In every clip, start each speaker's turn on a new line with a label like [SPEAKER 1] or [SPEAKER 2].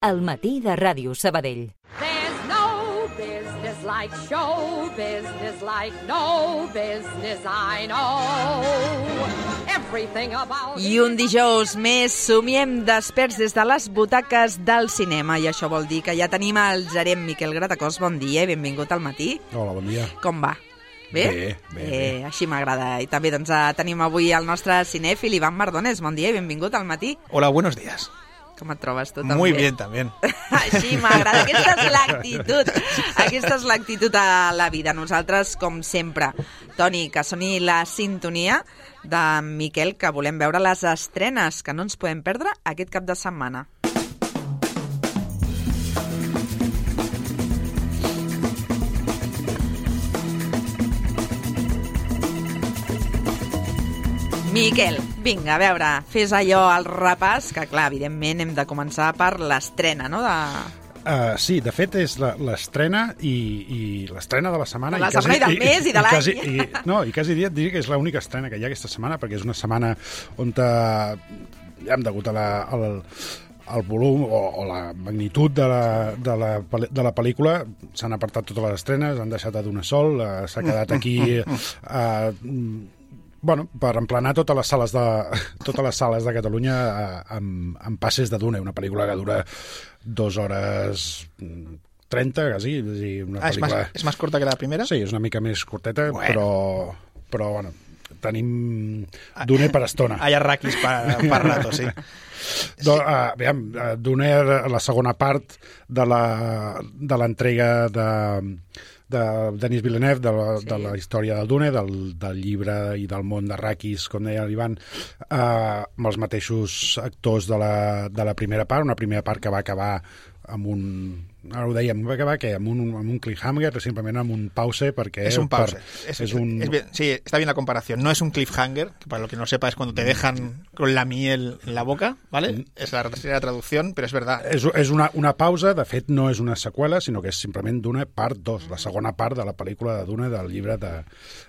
[SPEAKER 1] El matí de Ràdio Sabadell.
[SPEAKER 2] There's no business like show business, like no business I know. Everything about
[SPEAKER 3] I un dijous més somiem desperts des de les butaques del cinema i això vol dir que ja tenim el gerent Miquel Gratacós. Bon dia i benvingut al matí.
[SPEAKER 4] Hola, bon dia.
[SPEAKER 3] Com va? Bé?
[SPEAKER 4] Bé, bé, bé.
[SPEAKER 3] Així m'agrada. I també doncs, eh, tenim avui el nostre cinèfil Ivan Mardones. Bon dia i benvingut al matí.
[SPEAKER 5] Hola, buenos días.
[SPEAKER 3] Com et trobes tu també?
[SPEAKER 5] Muy bien también.
[SPEAKER 3] Així m'agrada. Aquesta és l'actitud. Aquesta és l'actitud a la vida. Nosaltres, com sempre, Toni, que soni la sintonia de Miquel, que volem veure les estrenes que no ens podem perdre aquest cap de setmana. Miquel, vinga, a veure, fes allò al repàs, que clar, evidentment hem de començar per l'estrena, no?, de,
[SPEAKER 4] Uh, sí, de fet, és la- l'estrena i, i l'estrena de la setmana.
[SPEAKER 3] De la setmana i del mes i de l'any.
[SPEAKER 4] quasi- I, no, i quasi diria, diria que és l'única estrena que hi ha aquesta setmana, perquè és una setmana on te, ja hem degut a la, al, el volum o, o la magnitud de la, de la, de la pel·lícula s'han apartat totes les estrenes, han deixat a d'una sol, uh, s'ha quedat aquí uh, bueno, per emplenar totes les sales de, totes les sales de Catalunya eh, amb, amb passes de Duna, una pel·lícula que dura dues hores mm, 30, quasi. És, dir, una
[SPEAKER 5] Ah, más,
[SPEAKER 4] pel·lícula...
[SPEAKER 5] es más corta que la primera.
[SPEAKER 4] Sí, és una mica més curteta,
[SPEAKER 5] Bueno.
[SPEAKER 4] però, però bueno, tenim Dune per estona.
[SPEAKER 5] Hay arraquis para, para rato, sí.
[SPEAKER 4] Do, uh, aviam, uh, Dune la segona part de la- de l'entrega de, de Denis Villeneuve, de la, sí. de la història del Dune, del, del llibre i del món d'Arrakis, com deia l'Ivan, uh, amb els mateixos actors de la, de la primera part, una primera part que va acabar amb un ara ho dèiem, va acabar que amb un, amb un cliffhanger, simplement amb un pause perquè...
[SPEAKER 5] Es un pause.
[SPEAKER 4] Per,
[SPEAKER 5] Es,
[SPEAKER 4] és un...
[SPEAKER 5] es bien- sí, está bien la comparación. No es un cliffhanger, que para lo que no sepa es cuando te dejan con la miel en la boca, ¿vale? Es la, la traducción, pero es verdad.
[SPEAKER 4] És, és una, una pausa, de fet no és una seqüela, sinó que és simplement Duna part 2, la segona part de la pel·lícula de Duna del llibre de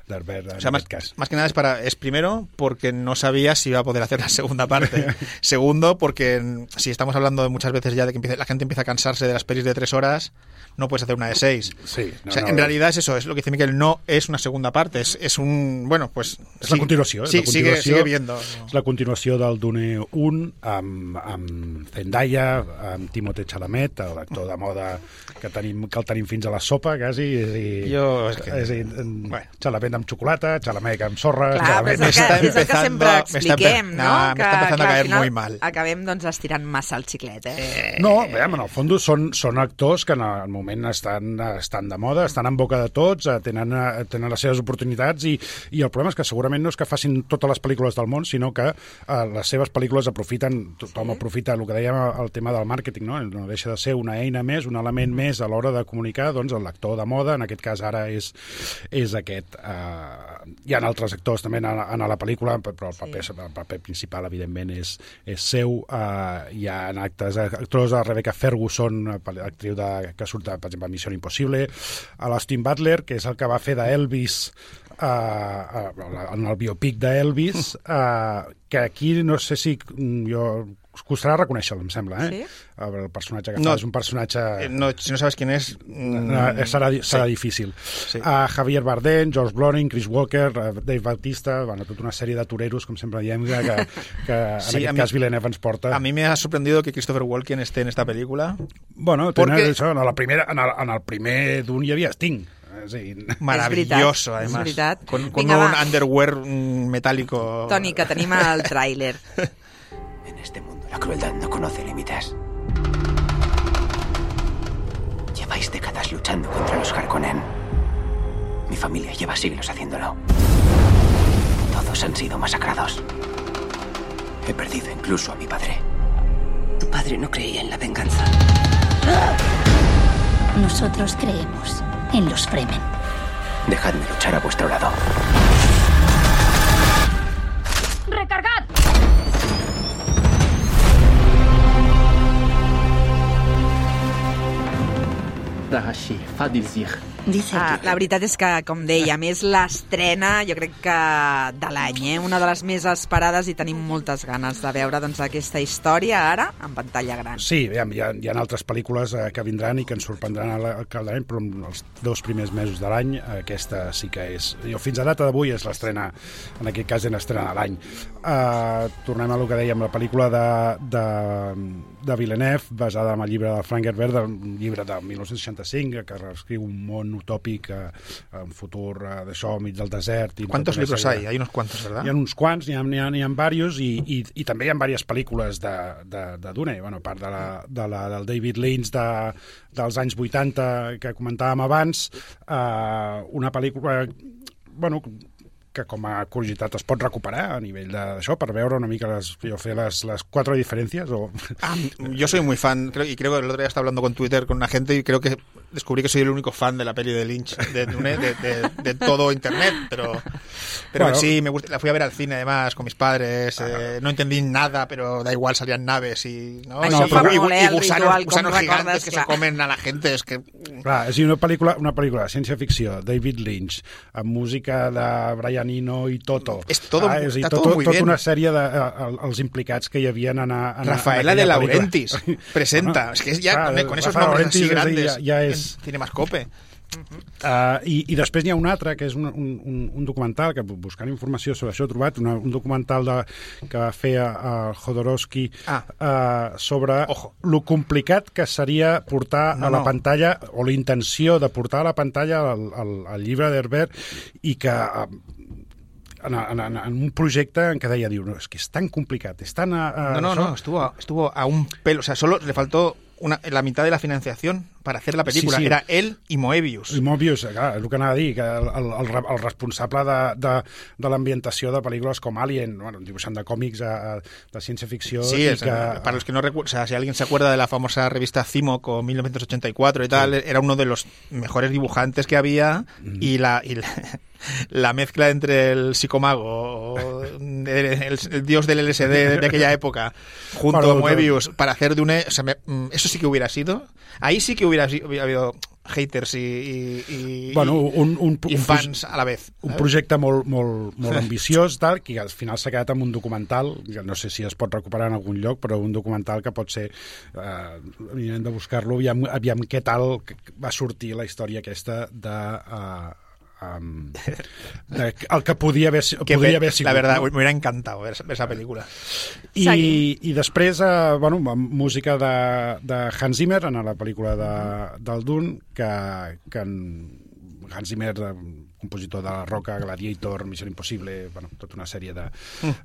[SPEAKER 4] d'Herbert,
[SPEAKER 5] O sea,
[SPEAKER 4] en
[SPEAKER 5] más,
[SPEAKER 4] cas.
[SPEAKER 5] más que nada es para es primero porque no sabía si iba a poder hacer la segunda parte. Segundo porque mm, si estamos hablando de muchas veces ya de que empieza- la gente empieza a cansarse de las pelis de tres horas, no puedes hacer una de seis.
[SPEAKER 4] Sí, no,
[SPEAKER 5] o sea,
[SPEAKER 4] no,
[SPEAKER 5] en
[SPEAKER 4] no.
[SPEAKER 5] realidad es eso, es lo que dice Miguel, no es una segunda parte, es, es un bueno pues
[SPEAKER 4] És la
[SPEAKER 5] sí-
[SPEAKER 4] continuació. és
[SPEAKER 5] sí,
[SPEAKER 4] la continuació,
[SPEAKER 5] sigue, sigue viendo.
[SPEAKER 4] És la continuació del Dune 1 amb, amb Zendaya, amb Timothée Chalamet, l'actor de moda que, tenim, que el tenim fins a la sopa, quasi. És dir,
[SPEAKER 5] Jo, és que-
[SPEAKER 4] és
[SPEAKER 5] Bueno.
[SPEAKER 4] Chalamet amb xocolata, Chalamet amb sorra...
[SPEAKER 3] Clar,
[SPEAKER 4] Chalamet...
[SPEAKER 3] però és el, que, és el que
[SPEAKER 5] empezando-
[SPEAKER 3] sempre expliquem, no?
[SPEAKER 5] no,
[SPEAKER 3] que,
[SPEAKER 5] m'està empezando a
[SPEAKER 3] que al
[SPEAKER 5] caer
[SPEAKER 3] final
[SPEAKER 5] muy mal.
[SPEAKER 3] Acabem doncs, estirant massa el xiclet, eh?
[SPEAKER 4] No, bé, en el fons són, són actors que en el moment estan, estan de moda, estan en boca de tots, eh, tenen, eh, tenen les seves oportunitats i, i el problema és que segurament no és que facin totes les pel·lícules del món, sinó que eh, les seves pel·lícules aprofiten, tothom aprofita el que dèiem el tema del màrqueting, no? no deixa de ser una eina més, un element més a l'hora de comunicar doncs, l'actor de moda, en aquest cas ara és, és aquest. Eh, hi ha altres actors també en, en la pel·lícula, però el paper, el paper principal, evidentment, és, és seu. Eh, hi ha actes, actors de Rebecca Ferguson, una pel- actriu de, que surt, per exemple, a Missió Impossible, a l'Austin Butler, que és el que va fer d'Elvis eh, en el biopic d'Elvis, eh, que aquí no sé si jo costarà reconèixer-lo, em sembla, eh?
[SPEAKER 3] Sí?
[SPEAKER 4] El personatge que
[SPEAKER 5] No.
[SPEAKER 4] fa és un personatge...
[SPEAKER 5] Eh, no, si no sabes quién es, mm,
[SPEAKER 4] Eh, serà, serà
[SPEAKER 5] sí.
[SPEAKER 4] difícil.
[SPEAKER 5] Sí.
[SPEAKER 4] Uh, Javier Bardem, George Brolin, Chris Walker, uh, Dave Bautista, bueno, tota una sèrie de toreros, com sempre diem, que, que, que en
[SPEAKER 5] Sí,
[SPEAKER 4] aquest
[SPEAKER 5] a mi-
[SPEAKER 4] cas Villeneuve ens porta.
[SPEAKER 5] A mí me ha sorprendido que Christopher Walken esté en esta película.
[SPEAKER 4] Bueno, tenen,
[SPEAKER 5] Porque-
[SPEAKER 4] això, en, la primera, en, el, en el primer d'un hi havia Sting. És dir,
[SPEAKER 5] Maravilloso,
[SPEAKER 3] és
[SPEAKER 5] además.
[SPEAKER 3] veritat.
[SPEAKER 5] Con, con
[SPEAKER 3] Vinga,
[SPEAKER 5] un
[SPEAKER 3] va.
[SPEAKER 5] underwear mm, metálico.
[SPEAKER 3] Toni, que tenim el tràiler.
[SPEAKER 6] En este mundo la crueldad no conoce límites. Lleváis décadas luchando contra los Harkonnen. Mi familia lleva siglos haciéndolo. Todos han sido masacrados. He perdido incluso a mi padre.
[SPEAKER 7] Tu padre no creía en la venganza.
[SPEAKER 8] Nosotros creemos en los Fremen.
[SPEAKER 6] Dejadme luchar a vuestro lado.
[SPEAKER 9] de Hashi,
[SPEAKER 8] Fadizir.
[SPEAKER 3] Ah, la veritat és que, com deia, més l'estrena, jo crec que de l'any, eh? una de les més esperades i tenim moltes ganes de veure doncs, aquesta història ara en pantalla gran.
[SPEAKER 4] Sí, hi ha, hi ha altres pel·lícules eh, que vindran i que ens sorprendran al cap d'any, però els dos primers mesos de l'any aquesta sí que és. Jo, fins a data d'avui és l'estrena, en aquest cas en estrena de l'any. Eh, tornem a el que dèiem, la pel·lícula de, de de Villeneuve, basada en el llibre de Frank Herbert, un llibre de 1965, que reescriu un món utòpic, eh, un futur eh, d'això, mig del desert... I
[SPEAKER 5] ¿Cuántos
[SPEAKER 4] una
[SPEAKER 5] libros
[SPEAKER 4] sèrie
[SPEAKER 5] hay?
[SPEAKER 4] de-
[SPEAKER 5] Hay unos cuantos, ¿verdad?
[SPEAKER 4] hi ha uns quants, n'hi ha, n'hi ha, n'hi ha diversos i, i, i també hi ha diverses pel·lícules de, de, de Dune, bueno, a part de la, de la, del David Lynch de, dels anys 80 que comentàvem abans, eh, una pel·lícula bueno, que com a curiositat es pot recuperar a nivell de- d'això per veure una mica les, jo fer les, les quatre diferències o...
[SPEAKER 5] Ah, yo soy muy fan, creo, y creo que el otro día estaba hablando con Twitter con una gente y creo que descubrí que soy el único fan de la peli de Lynch, de, de, de- de todo Internet, pero, pero
[SPEAKER 4] Bueno.
[SPEAKER 5] sí, me gusta, la fui a ver al cine además con mis padres, eh, no entendí nada, pero da igual, salían naves y, ¿no?
[SPEAKER 3] Això
[SPEAKER 5] gusanos, gusanos gigantes que
[SPEAKER 3] clar.
[SPEAKER 5] se comen a la gente, es que...
[SPEAKER 4] Clar, és una pel·lícula, una pel·lícula de ciència-ficció, David Lynch, amb música de Brian Eno i Toto.
[SPEAKER 5] És todo-
[SPEAKER 4] és a dir,
[SPEAKER 5] està
[SPEAKER 4] tot, tota
[SPEAKER 5] bien.
[SPEAKER 4] una sèrie de eh, els implicats que hi havia en, en, en
[SPEAKER 5] Rafaela
[SPEAKER 4] en
[SPEAKER 5] de. Laurentiis presenta,
[SPEAKER 4] Bueno,
[SPEAKER 5] es que ya
[SPEAKER 4] clar,
[SPEAKER 5] con, esos nombres
[SPEAKER 4] és a dir,
[SPEAKER 5] grandes
[SPEAKER 4] Ja, ja és...
[SPEAKER 5] Cinemascope.
[SPEAKER 4] Uh, i, I després n'hi ha un altre, que és un, un, un, documental, que buscant informació sobre això he trobat, una, un documental de, que va fer a, Jodorowsky
[SPEAKER 5] Ah.
[SPEAKER 4] uh, sobre
[SPEAKER 5] Ojo.
[SPEAKER 4] lo complicat que seria portar
[SPEAKER 5] No,
[SPEAKER 4] a la
[SPEAKER 5] no.
[SPEAKER 4] pantalla, o la intenció de portar a la pantalla el, el, el llibre d'Herbert i que uh, en, en, en, en un projecte en què deia, diu, no, és que és tan complicat, és tan... Uh,
[SPEAKER 5] No, no, no, estuvo, a- estuvo a un pelo. O sea, solo le faltó una, la mitad de la financiación para hacer la película.
[SPEAKER 4] Sí, sí.
[SPEAKER 5] Era él y Moebius.
[SPEAKER 4] I Mobius, clar, és el que anava a dir, que el, el, el, re- el responsable de, de, de l'ambientació de pel·lícules com Alien, bueno, un dibuixant de còmics a, a, de ciència-ficció...
[SPEAKER 5] Sí,
[SPEAKER 4] i
[SPEAKER 5] es-
[SPEAKER 4] que,
[SPEAKER 5] para los que no recuerdan, o sea, si alguien se acuerda de la famosa revista Cimoco 1984 y tal, era uno de los mejores dibujantes que había y la, y la, la mezcla entre el psicomago, el, el- el dios del LSD de aquella época, junto a. Moebius, para hacer de un... o sea, me- mm, eso sí que hubiera sido... Ahí sí que hubiera, habido haters y, y, y-
[SPEAKER 4] bueno, un, un,
[SPEAKER 5] y
[SPEAKER 4] un,
[SPEAKER 5] fans a la vez.
[SPEAKER 4] un
[SPEAKER 5] ¿sabes?
[SPEAKER 4] projecte molt, molt, molt ambiciós, tal, que al final s'ha quedat amb un documental, que no sé si es pot recuperar en algun lloc, però un documental que pot ser... Eh, hem de buscar-lo, aviam, aviam què tal va sortir la història aquesta de... Eh, um, de, el que podia haver,
[SPEAKER 5] Que
[SPEAKER 4] podria
[SPEAKER 5] me-
[SPEAKER 4] haver sigut.
[SPEAKER 5] la verdad,
[SPEAKER 4] no?
[SPEAKER 5] encantado ver, ver esa película.
[SPEAKER 4] I,
[SPEAKER 3] Seguim.
[SPEAKER 4] i després, eh, bueno, música de, de Hans Zimmer en la pel·lícula de, del Dune, que, que en Hans Zimmer, eh, compositor de La Roca, Gladiator, Missió Impossible, bueno, tota una sèrie de,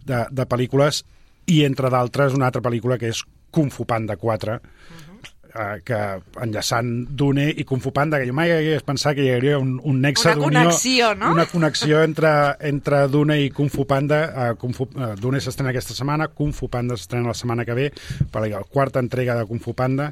[SPEAKER 4] de, de pel·lícules, i entre d'altres una altra pel·lícula que és Kung Fu Panda 4, eh, que enllaçant Dune i Kung Fu Panda, que jo mai hagués pensat que hi hauria un, un nexe
[SPEAKER 3] Una
[SPEAKER 4] d'unió...
[SPEAKER 3] connexió, no?
[SPEAKER 4] Una connexió entre, entre Dune i Kung Fu Panda. Uh, Kung Fu, uh, Dune s'estrena aquesta setmana, Kung Fu Panda s'estrena la setmana que ve, per la quarta entrega de Kung Fu Panda.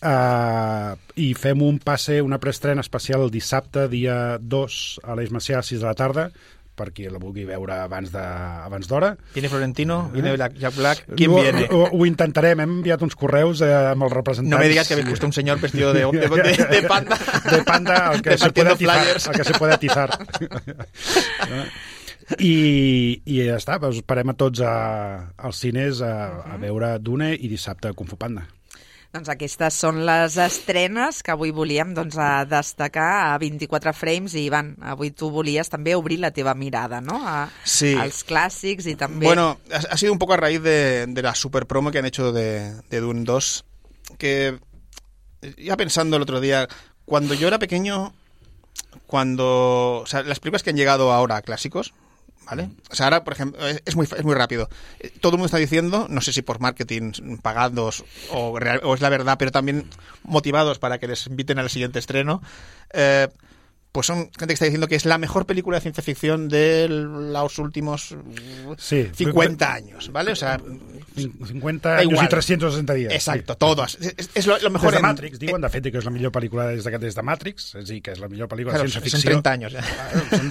[SPEAKER 4] Uh, I fem un passe, una preestrena especial el dissabte, dia 2, a l'Eix Macià, a 6 de la tarda, per qui la vulgui veure abans de- abans d'hora.
[SPEAKER 5] Viene Florentino, viene Black- Jack Black. ¿Quién
[SPEAKER 4] ho,
[SPEAKER 5] viene?
[SPEAKER 4] Ho, ho intentarem, hem enviat uns correus eh, amb els representants.
[SPEAKER 5] No me digas que habéis puesto un señor vestido de, de, de- de panda.
[SPEAKER 4] De panda, el que se puede atizar. El que se puede atizar. I, I ja està, esperem a tots a, als cines a, a veure Dune i dissabte Kung Fu Panda.
[SPEAKER 3] Doncs aquestes són les estrenes que avui volíem doncs, a destacar a 24 frames i Ivan, avui tu volies també obrir la teva mirada no? a,
[SPEAKER 5] Sí.
[SPEAKER 3] als clàssics i també...
[SPEAKER 5] Bueno, ha, ha sido un poco a raíz de, de la super promo que han hecho de, de Dune 2, que ya pensando el otro día, cuando yo era pequeño, cuando... O sea, las películas que han llegado ahora, clásicos, ¿vale? O sea, ahora, por ejemplo, es, es muy, es muy rápido. Eh, Todo el mundo está diciendo, no sé si por marketing pagados o, real- o es la verdad, pero también motivados para que les inviten al siguiente estreno, eh, pues son gente que está diciendo que es la mejor película de ciencia ficción de los últimos uh,
[SPEAKER 4] Sí.
[SPEAKER 5] 50 años, ¿vale? O sea,
[SPEAKER 4] 50
[SPEAKER 5] Da
[SPEAKER 4] anys
[SPEAKER 5] igual.
[SPEAKER 4] i 360 dies.
[SPEAKER 5] exacto,
[SPEAKER 4] Sí.
[SPEAKER 5] todos. Es, es lo, mejor
[SPEAKER 4] de
[SPEAKER 5] en-
[SPEAKER 4] Matrix, de fet, que és la millor pel·lícula des de, des de Matrix, a dir, que és la millor pel·lícula
[SPEAKER 5] Claro,
[SPEAKER 4] de
[SPEAKER 5] son
[SPEAKER 4] ciència-ficció.
[SPEAKER 5] 30 años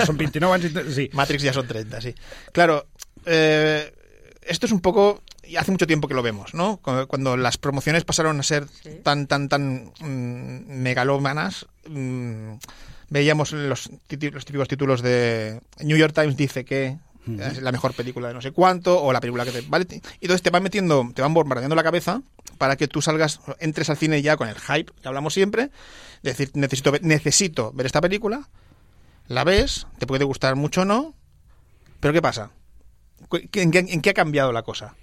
[SPEAKER 4] són 29 anys, i- sí.
[SPEAKER 5] Matrix ya son 30, sí. Claro, eh, esto es un poco... y hace mucho tiempo que lo vemos, ¿no? Cu- Cuando las promociones pasaron a ser tan, tan, tan mm, megalómanas, mm, veíamos los, típicos títulos de New York Times dice que es la mejor película de no sé cuánto, o la película que te... ¿vale? Y entonces te van metiendo, te van bombardeando la cabeza para que tú salgas, entres al cine ya con el hype que hablamos siempre, de decir, necesito ver, necesito ver esta película, la ves, te puede gustar mucho o no, pero ¿qué pasa? ¿Cu- ¿En qué, en qué ha cambiado la cosa?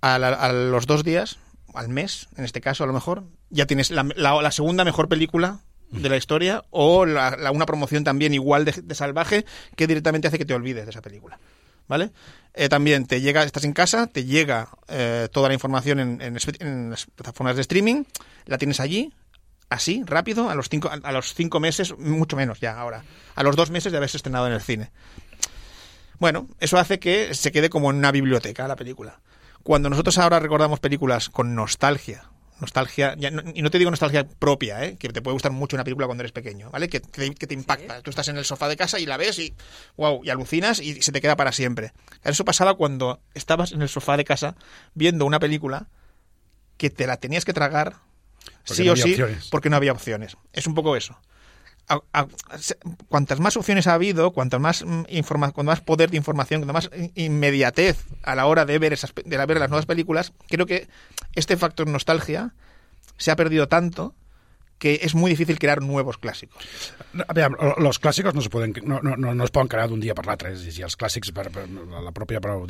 [SPEAKER 5] A, la- a los dos días, al mes, en este caso a lo mejor, ya tienes la, la- la segunda mejor película de la historia o la- una promoción también igual de, salvaje que directamente hace que te olvides de esa película. ¿Vale? Eh, también te llega, estás en casa, te llega eh, toda la información en, en las plataformas de streaming, la tienes allí, así, rápido, a los cinco, a los cinco meses, mucho menos ya ahora, a los dos meses de haberse estrenado en el cine. Bueno, eso hace que se quede como en una biblioteca la película. Cuando nosotros ahora recordamos películas con nostalgia, nostalgia, ya no- y no te digo nostalgia propia, ¿eh? que te puede gustar mucho una película cuando eres pequeño, ¿vale? Que, te- que te impacta. Tú estás en el sofá de casa y la ves y, wow, y alucinas y se te queda para siempre. Eso pasaba cuando estabas en el sofá de casa viendo una película que te la tenías que tragar
[SPEAKER 4] Porque
[SPEAKER 5] sí
[SPEAKER 4] no
[SPEAKER 5] o sí
[SPEAKER 4] opciones.
[SPEAKER 5] porque no había opciones. Es un poco eso. A- cuantas más opciones ha habido, cuanto más mm, informa, cuanto más poder de información, cuanto más in- inmediatez a la hora de ver esas de ver las nuevas películas, creo que este factor nostalgia se ha perdido tanto que es muy difícil crear nuevos clásicos.
[SPEAKER 4] Los clàssics no, se poden, no, no, no, crear d'un dia per l'altre. És a dir, la pròpia paraula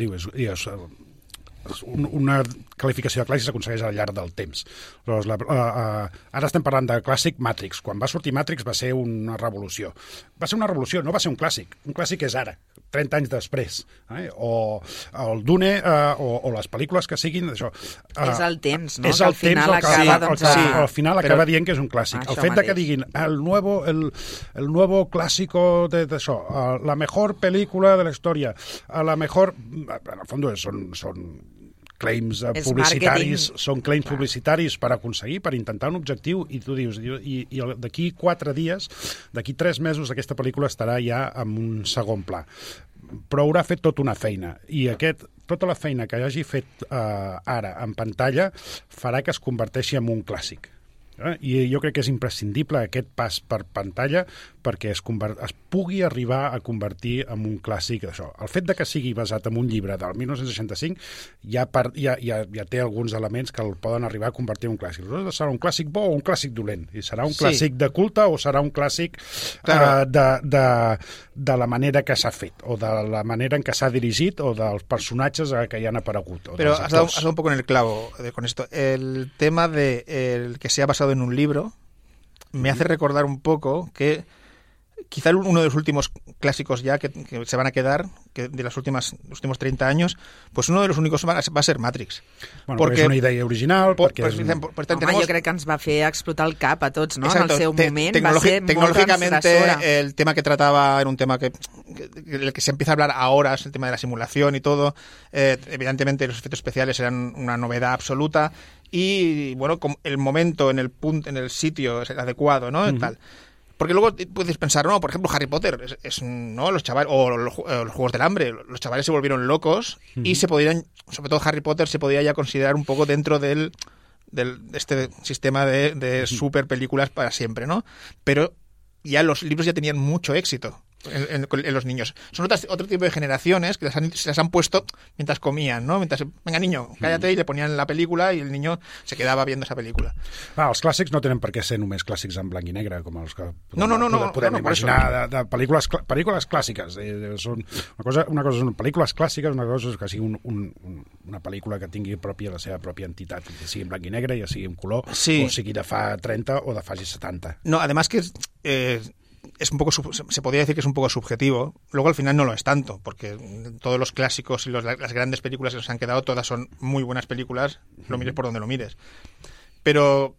[SPEAKER 4] una qualificació de clàssic s'aconsegueix al llarg del temps. Aleshores, la, uh, uh, ara estem parlant de clàssic Matrix. Quan va sortir Matrix va ser una revolució. Va ser una revolució, no va ser un clàssic. Un clàssic és ara, 30 anys després. Eh? O el Dune, uh, o, o les pel·lícules que siguin, això. Uh,
[SPEAKER 3] És el temps, no?
[SPEAKER 4] És
[SPEAKER 3] Que
[SPEAKER 4] el
[SPEAKER 3] al final
[SPEAKER 4] temps el que,
[SPEAKER 3] acaba,
[SPEAKER 4] el,
[SPEAKER 3] doncs,
[SPEAKER 4] que,
[SPEAKER 3] a-
[SPEAKER 4] al final
[SPEAKER 5] Però-
[SPEAKER 4] acaba dient que és un clàssic.
[SPEAKER 3] Això
[SPEAKER 4] el fet de que diguin el nuevo, el, el nuevo clásico de, de això, eh, la mejor película de la historia, a la mejor... En el fons són, són claims eh,
[SPEAKER 3] És
[SPEAKER 4] publicitaris,
[SPEAKER 3] marketing.
[SPEAKER 4] són claims publicitaris per aconseguir, per intentar un objectiu, i tu dius, i, i, d'aquí quatre dies, d'aquí tres mesos, aquesta pel·lícula estarà ja en un segon pla. Però haurà fet tota una feina, i aquest, tota la feina que hagi fet eh, ara en pantalla farà que es converteixi en un clàssic. Eh? I jo crec que és imprescindible aquest pas per pantalla perquè es, conver... es pugui arribar a convertir en un clàssic d'això. El fet de que sigui basat en un llibre del 1965 ja, per, ja, ja, ja té alguns elements que el poden arribar a convertir en un clàssic. Aleshores, serà un clàssic bo o un clàssic dolent? I serà un
[SPEAKER 5] Sí.
[SPEAKER 4] clàssic de culte o serà un clàssic
[SPEAKER 5] Claro.
[SPEAKER 4] eh, de, de, de la manera que s'ha fet o de la manera en què s'ha dirigit o dels personatges que hi han aparegut. O dels
[SPEAKER 5] has dado, has dado un poco en el clavo eh, con esto. El tema de el que sea basado en un libro me hace recordar un poco que quizá el- uno de los últimos clásicos ya que, que se van a quedar, que de las últimas, los últimos 30 años, pues uno de los únicos va a va a ser Matrix.
[SPEAKER 4] Bueno,
[SPEAKER 5] porque-
[SPEAKER 4] perquè és una idea original,
[SPEAKER 5] Por-
[SPEAKER 4] perquè
[SPEAKER 5] dicen, por- por-
[SPEAKER 3] Home,
[SPEAKER 5] tenemos-
[SPEAKER 3] jo crec que ens va fer explotar el cap a tots, no?
[SPEAKER 5] Exacto,
[SPEAKER 3] en el seu
[SPEAKER 5] te-
[SPEAKER 3] moment.
[SPEAKER 5] Tecnologi-
[SPEAKER 3] va ser molt
[SPEAKER 5] tecnológicamente el tema que trataba era un tema que, que, del que se empieza a hablar ahora es el tema de la simulación y todo. Eh, evidentemente los efectos especiales eran una novedad absoluta y bueno como el momento en el punto en el sitio es el adecuado no tal porque luego puedes pensar, no, por ejemplo, Harry Potter, es, es, no, los chavales, o los, eh, los Juegos del Hambre, los chavales se volvieron locos y se podrían, sobre todo Harry Potter, se podía ya considerar un poco dentro del, del de este sistema de, de super películas para siempre, ¿no? Pero ya los libros ya tenían mucho éxito en, en- en los niños. Son otras, otro tipo de generaciones que las han- se las han puesto mientras comían, ¿no? Mientras, venga niño, cállate, y le ponían la película y el niño se quedaba viendo esa película.
[SPEAKER 4] Ah, els clàssics no tenen per què ser només clàssics en blanc i negre, com els que
[SPEAKER 5] No, no, no, no,
[SPEAKER 4] podem
[SPEAKER 5] no, no,
[SPEAKER 4] imaginar de, de pel·lícules, pel·lícules clàssiques. Eh, són una, cosa, una cosa són pel·lícules clàssiques, una cosa és que sigui un, un, un, una pel·lícula que tingui pròpia la seva pròpia entitat, que sigui en blanc i negre, ja sigui en color,
[SPEAKER 5] Sí.
[SPEAKER 4] o sigui de fa 30 o de fa 70.
[SPEAKER 5] No, además que eh, es un poco se podría decir que es un poco subjetivo. Luego al final no lo es tanto, porque todos los clásicos y los- las grandes películas que nos han quedado todas son muy buenas películas, lo mires por donde lo mires. Pero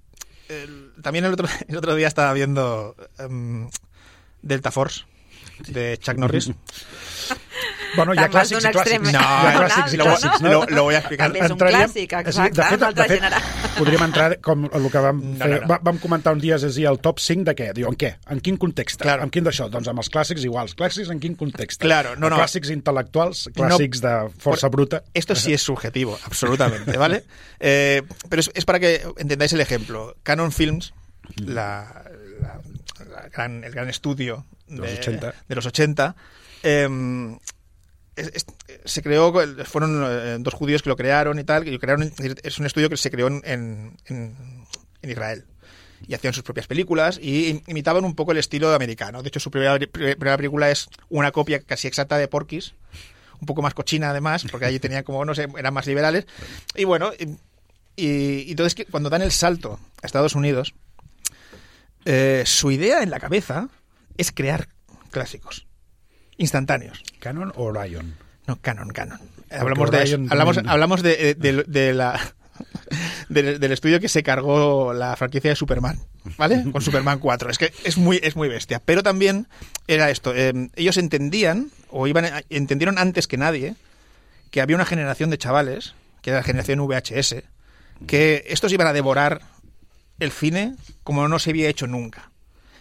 [SPEAKER 5] también el otro, el otro día estaba viendo em, Delta Force de Chuck Norris.
[SPEAKER 4] Bueno, hi ha clàssics i clàssics.
[SPEAKER 3] extrem
[SPEAKER 4] hi ha clàssics i clàssics,
[SPEAKER 5] no?
[SPEAKER 4] no?
[SPEAKER 5] Lo- lo voy a explicar.
[SPEAKER 3] També és un clàssic, exacte,
[SPEAKER 4] de fet, de fet, podríem entrar com el que vam,
[SPEAKER 5] No,
[SPEAKER 4] fer,
[SPEAKER 5] no, no.
[SPEAKER 4] va- vam comentar un dia, és a dir, el top 5 de què? Diu, en què? En quin context?
[SPEAKER 5] Claro.
[SPEAKER 4] En quin d'això? Doncs amb els clàssics iguals. Clàssics en quin context?
[SPEAKER 5] Claro, no, no.
[SPEAKER 4] Clàssics intel·lectuals, clàssics de força
[SPEAKER 5] Por-
[SPEAKER 4] bruta.
[SPEAKER 5] Esto sí es subjetivo, absolutamente, ¿vale? Eh, pero es, es para que entendáis el ejemplo. Canon Films, la, la- la gran- el gran estudio
[SPEAKER 4] De los 80.
[SPEAKER 5] de los 80, eh, se creó, fueron eh, dos judíos que lo crearon y tal, que crearon, es un estudio que se creó en, en- en- Israel. Y hacían sus propias películas y im- imitaban un poco el estilo americano. De hecho, su primera, primera película es una copia casi exacta de Porky's, un poco más cochina además, porque allí tenían como, no sé, eran más liberales. Y bueno, y, y- entonces cuando dan el salto a Estados Unidos, eh, su idea en la cabeza es crear clásicos instantáneos.
[SPEAKER 4] ¿Canon o Orion?
[SPEAKER 5] No, canon, canon. Hablamos de Hablamos, hablamos de, de- de la del, del estudio que se cargó la franquicia de Superman, ¿vale? Con Superman 4. Es que es muy, es muy bestia. Pero también era esto. eh, ellos entendían, o iban entendieron antes que nadie, que había una generación de chavales, que era la generación VHS, que estos iban a devorar el cine como no se había hecho nunca.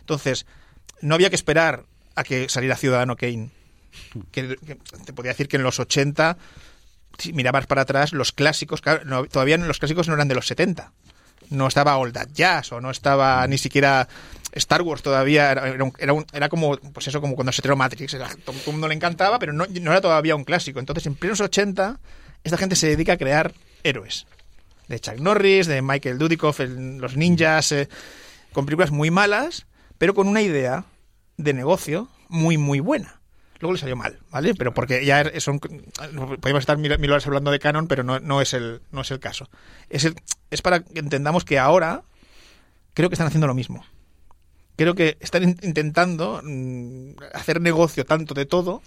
[SPEAKER 5] Entonces, no había que esperar a que saliera Ciudadano Kane. Que, te podría decir que en los 80, si mirabas para atrás, los clásicos, claro, no- todavía los clásicos no eran de los 70. No estaba All That Jazz o no estaba ni siquiera Star Wars todavía. Era, era un- era como, pues eso, como cuando se estrenó Matrix. Era- todo el mundo le encantaba, pero no, no era todavía un clásico. Entonces, en plenos 80, esta gente se dedica a crear héroes. De Chuck Norris, de Michael Dudikoff, el- los ninjas, eh, con películas muy malas, pero con una idea de negocio muy, muy buena. Luego le salió mal, ¿vale? Pero porque ya er- son, podemos estar mil, mil horas hablando de canon, pero no, no, es, el, no es el caso. Es, el- es para que entendamos que ahora creo que están haciendo lo mismo. Creo que están in- intentando mm, hacer negocio tanto de todo.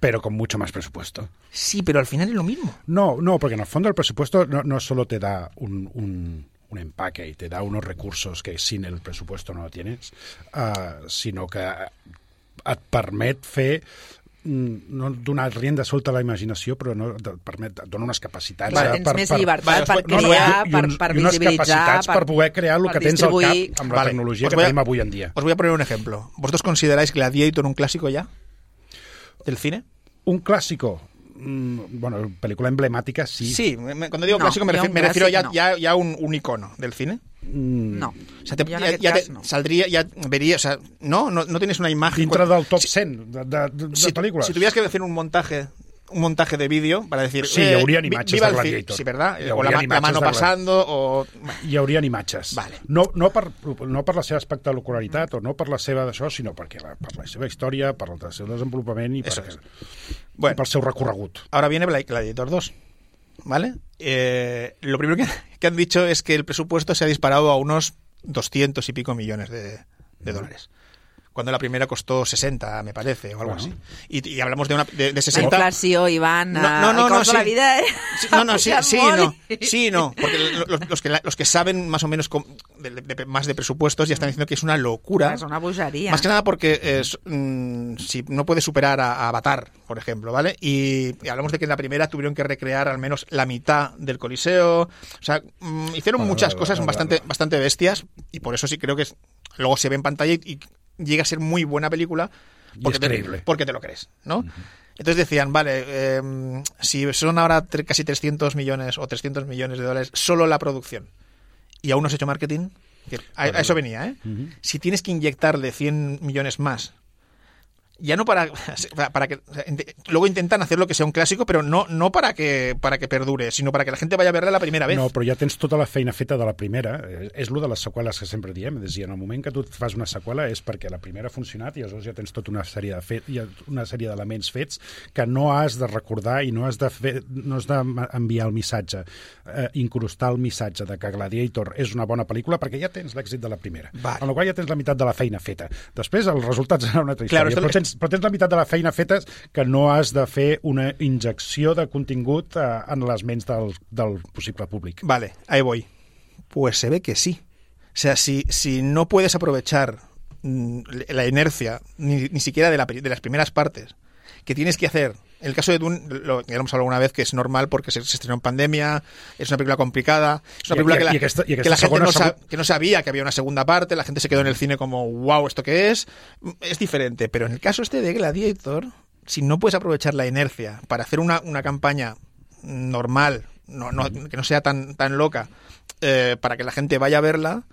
[SPEAKER 4] Pero con mucho más presupuesto.
[SPEAKER 5] Sí, pero al final es lo mismo.
[SPEAKER 4] No, no, porque en el fondo el presupuesto no, no solo te da un, un, un empaque y te da unos recursos que sin el presupuesto no tienes, uh, sinó que et permet fer mm, no donar rienda suelta a la imaginació, però no, et permet, et dona unes capacitats...
[SPEAKER 3] Vale,
[SPEAKER 4] eh,
[SPEAKER 3] tens més llibertat
[SPEAKER 5] vale,
[SPEAKER 3] per
[SPEAKER 5] no, no,
[SPEAKER 3] crear,
[SPEAKER 4] i,
[SPEAKER 3] per,
[SPEAKER 4] un,
[SPEAKER 3] per
[SPEAKER 4] i unes
[SPEAKER 3] visibilitzar,
[SPEAKER 4] capacitats per, poder crear el
[SPEAKER 3] per
[SPEAKER 4] que tens al cap amb la
[SPEAKER 5] Vale,
[SPEAKER 4] tecnologia que
[SPEAKER 5] a-
[SPEAKER 4] tenim avui en dia.
[SPEAKER 5] Os voy a poner un ejemplo. ¿Vosotros consideráis que Gladiator un clásico ya? ¿Del cine?
[SPEAKER 4] Un clásico, bueno, película emblemàtica, sí.
[SPEAKER 5] Sí, cuando digo
[SPEAKER 3] No,
[SPEAKER 5] clásico me,
[SPEAKER 3] yo
[SPEAKER 5] refi-
[SPEAKER 3] un
[SPEAKER 5] me refiero ya,
[SPEAKER 3] clásico
[SPEAKER 5] ya, ya a un, un icono del cine.
[SPEAKER 4] Mm,
[SPEAKER 3] No,
[SPEAKER 5] O sea, te, ya, ya te
[SPEAKER 3] no.
[SPEAKER 5] saldría, ya vería, o sea, no, no, no tienes una imagen.
[SPEAKER 4] Dintre del top 100 de, de, de, de
[SPEAKER 5] si,
[SPEAKER 4] pel·lícules.
[SPEAKER 5] si tuvieras que hacer un montaje un montaje de vídeo para decir
[SPEAKER 4] Sí, hi haurien
[SPEAKER 5] vi-
[SPEAKER 4] imatges
[SPEAKER 5] viva
[SPEAKER 4] de Gladiator.
[SPEAKER 5] sí, ¿verdad?
[SPEAKER 4] Hi
[SPEAKER 5] o la, la
[SPEAKER 4] imatges
[SPEAKER 5] mano pasando o
[SPEAKER 4] hi haurien imatges.
[SPEAKER 5] Vale.
[SPEAKER 4] No, no, per, no per la seva espectacularitat o no per la seva d'això, sinó perquè la, per la seva història, per el seu desenvolupament i,
[SPEAKER 5] Eso es. bueno
[SPEAKER 4] pel seu recorregut.
[SPEAKER 5] ahora viene Gladiator 2 ¿vale? Eh, lo primero que, que han dicho es que el presupuesto se ha disparado a unos 200 y pico millones de, de dólares cuando la primera costó 60 me parece o algo
[SPEAKER 4] Bueno.
[SPEAKER 5] así y, y hablamos de una de, de
[SPEAKER 3] La
[SPEAKER 5] 60
[SPEAKER 3] inflació, Ivan,
[SPEAKER 5] No,
[SPEAKER 3] eh,
[SPEAKER 5] no, no,
[SPEAKER 3] la
[SPEAKER 5] sí.
[SPEAKER 3] vida... Eh?
[SPEAKER 5] Sí, no, no, sí, sí, no. Sí, no. Porque lo- los, los que, la- los que saben más o menos com- de- de- de- más de presupuestos ya están diciendo que es una locura.
[SPEAKER 3] És una bogeria.
[SPEAKER 5] Más que nada porque es, mm, si no puede superar a, a Avatar, por ejemplo, ¿vale? Y, y hablamos de que en la primera tuvieron que recrear al menos la mitad del Coliseo. O sea, mm, hicieron muchas
[SPEAKER 4] vale,
[SPEAKER 5] cosas
[SPEAKER 4] vale,
[SPEAKER 5] bastante,
[SPEAKER 4] vale.
[SPEAKER 5] bastante bestias y por eso sí creo que es- luego se ve en pantalla y, y llega a ser muy buena película porque,
[SPEAKER 4] es
[SPEAKER 5] te, porque te lo crees, ¿no? Entonces decían, vale, eh, si son ahora casi 300 millones o 300 millones de dólares solo la producción y aún no has hecho marketing, a eso venía, ¿eh? Si tienes que inyectarle 100 millones más, ya no para, para que luego intentan hacer lo que sea un clásico, pero no no para que para que perdure, sino para que la gente vaya a verla la primera vez.
[SPEAKER 4] No, però ja tens tota la feina feta de la primera. És lo de les seqüeles que sempre diem. És dir, en el moment que tu fas una seqüela és perquè la primera ha funcionat i aleshores ja tens tota una sèrie de fet, una sèrie d'elements fets que no has de recordar i no has de fer, no has d'enviar el missatge, eh, incrustar el missatge de que Gladiator és una bona pel·lícula perquè ja tens l'èxit de la primera.
[SPEAKER 5] Vale.
[SPEAKER 4] Amb la qual ja tens la meitat de la feina feta. Després els resultats seran una altra
[SPEAKER 5] Claro,
[SPEAKER 4] història,
[SPEAKER 5] esto-
[SPEAKER 4] però, tens, però tens la meitat de la feina feta que no has de fer una injecció de contingut eh, en les ments del, del possible públic.
[SPEAKER 5] Vale, ahí voy. Pues se ve que sí. O sea, si, si no puedes aprovechar mm, la inercia, ni, ni siquiera de, la de las primeras partes, que tienes que hacer. En el caso de Dune, lo, ya lo hemos hablado alguna vez, que es normal porque se, se estrenó en pandemia, es una película complicada, es una película que, la, gente que no sabía que había una segunda parte, la gente se quedó en el cine como, wow, ¿esto qué es? Es diferente, pero en el caso este de Gladiator, si no puedes aprovechar la inercia para hacer una, una campaña normal, no, no, que no sea tan, tan loca, eh, para que la gente vaya a verla,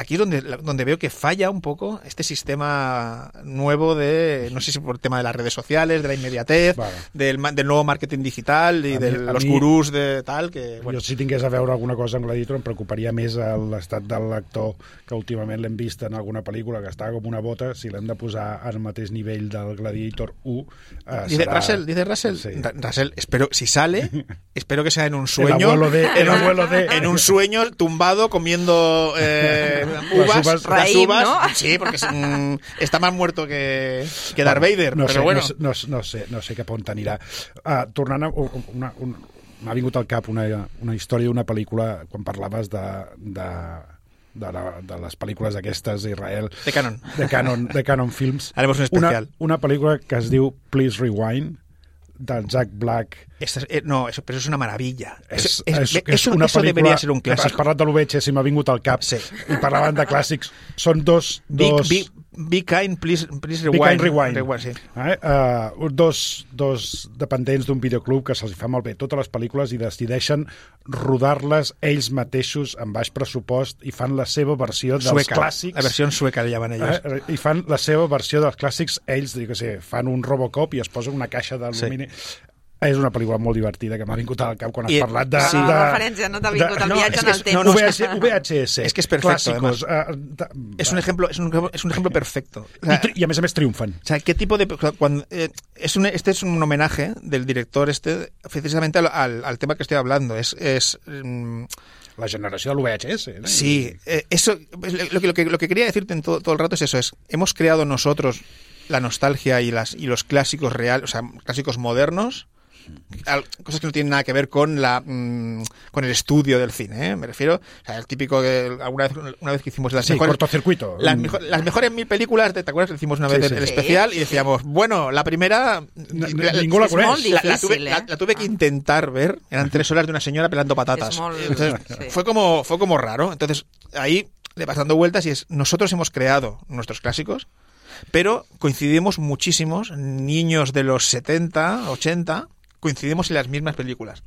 [SPEAKER 5] aquí es donde, donde veo que falla un poco este sistema nuevo de, no sé si por el tema de las redes sociales, de la inmediatez,
[SPEAKER 4] Vale.
[SPEAKER 5] del, del nuevo marketing digital y
[SPEAKER 4] A
[SPEAKER 5] de los
[SPEAKER 4] mi-
[SPEAKER 5] gurús de tal, que...
[SPEAKER 4] Bueno. Jo si tingués a veure alguna cosa amb Gladiator em preocuparia més l'estat de l'actor que últimament l'hem vist en alguna pel·lícula que està com una bota, si l'hem de posar al mateix nivell del Gladiator 1 eh,
[SPEAKER 5] Dice
[SPEAKER 4] serà...
[SPEAKER 5] Russell, dice Russell,
[SPEAKER 4] Sí.
[SPEAKER 5] Russell, espero, si sale, espero que sea en un
[SPEAKER 4] El
[SPEAKER 5] sueño,
[SPEAKER 4] abuelo de... El
[SPEAKER 5] en, un,
[SPEAKER 4] abuelo de...
[SPEAKER 5] en un sueño tumbado comiendo eh, uvas,
[SPEAKER 4] uvas.
[SPEAKER 5] las
[SPEAKER 3] Raïm,
[SPEAKER 5] uvas.
[SPEAKER 3] ¿no?
[SPEAKER 5] Sí, porque es, mm, está más muerto que, que Darth Vader,
[SPEAKER 4] no
[SPEAKER 5] pero
[SPEAKER 4] sé,
[SPEAKER 5] bueno.
[SPEAKER 4] no, no, no, sé, no sé cap on anirà. Uh, tornant a una, un, m'ha vingut al cap una, una història d'una pel·lícula quan parlaves de, de, de, la, de les pel·lícules aquestes d'Israel
[SPEAKER 5] De canon.
[SPEAKER 4] de Canon, de Canon Films
[SPEAKER 5] Haremos un especial.
[SPEAKER 4] una, una pel·lícula que es diu Please Rewind del Jack Black
[SPEAKER 5] Esta es- eh, no, eso, pero es una maravilla.
[SPEAKER 4] és, és, una
[SPEAKER 5] eso
[SPEAKER 4] pel·lícula
[SPEAKER 5] debería ser un
[SPEAKER 4] que Has parlat de l'UVHS i m'ha vingut al cap
[SPEAKER 5] Sí.
[SPEAKER 4] i parlaven de clàssics són dos, dos
[SPEAKER 5] be- be kind, please, please
[SPEAKER 4] Be
[SPEAKER 5] rewind.
[SPEAKER 4] Kind Rewind.
[SPEAKER 5] sí.
[SPEAKER 4] Eh? Uh, dos, dos dependents d'un videoclub que se'ls fa molt bé totes les pel·lícules i decideixen rodar-les ells mateixos amb baix pressupost i fan la seva versió dels
[SPEAKER 5] Sueca.
[SPEAKER 4] clàssics.
[SPEAKER 5] La versión sueca le llaman ellos.
[SPEAKER 4] Eh? I fan la seva versió dels clàssics ells, dic, sé, fan un Robocop i es posen una caixa d'alumini. És una pel·lícula molt divertida que m'ha vingut al cap quan has
[SPEAKER 5] I-
[SPEAKER 4] parlat de...
[SPEAKER 5] sí.
[SPEAKER 4] de
[SPEAKER 3] referència, no t'ha vingut el
[SPEAKER 5] no,
[SPEAKER 3] viatge
[SPEAKER 5] és
[SPEAKER 3] en el temps.
[SPEAKER 5] no, no,
[SPEAKER 4] VHS, VHS,
[SPEAKER 5] Es que es perfecto,
[SPEAKER 4] clàssicos, eh, de-
[SPEAKER 5] Es un ejemplo, es un, es un ejemplo perfecto. O sea,
[SPEAKER 4] tri- I a més a més triomfen.
[SPEAKER 5] O sea, ¿qué tipo de... Cuando, eh, es un, este es un homenaje del director este precisamente al, al, al tema que estoy hablando. Es... es mm,
[SPEAKER 4] La generació de l'UVHS. Eh?
[SPEAKER 5] sí, eh, eso... Lo que, lo, que, lo que quería decirte en todo, todo el rato es eso. Es, hemos creado nosotros la nostalgia y, las, y los clásicos reales, o sea, clásicos modernos, cosas que no tienen nada que ver con la mm, con el estudio del cine, ¿eh? me refiero, o sea, el típico que alguna vez una vez que hicimos las
[SPEAKER 4] Sí,
[SPEAKER 5] mejores
[SPEAKER 4] cortocircuito.
[SPEAKER 5] las,
[SPEAKER 4] Mm.
[SPEAKER 5] mejo- las mejores mil películas, ¿te acuerdas? que Hicimos una vez
[SPEAKER 4] Sí,
[SPEAKER 5] el,
[SPEAKER 4] sí.
[SPEAKER 5] el
[SPEAKER 3] Sí.
[SPEAKER 5] especial y decíamos, bueno, la primera la- la-
[SPEAKER 4] ningú la
[SPEAKER 5] la, la
[SPEAKER 3] difícil,
[SPEAKER 5] tuve,
[SPEAKER 3] eh?
[SPEAKER 5] la- la tuve que intentar ver, eran tres horas de una señora pelando patatas. Entonces, fue como fue como raro. Entonces, ahí le vas dando vueltas y es nosotros hemos creado nuestros clásicos, pero coincidimos muchísimos niños de los 70, 80, coincidimos en las mismas películas.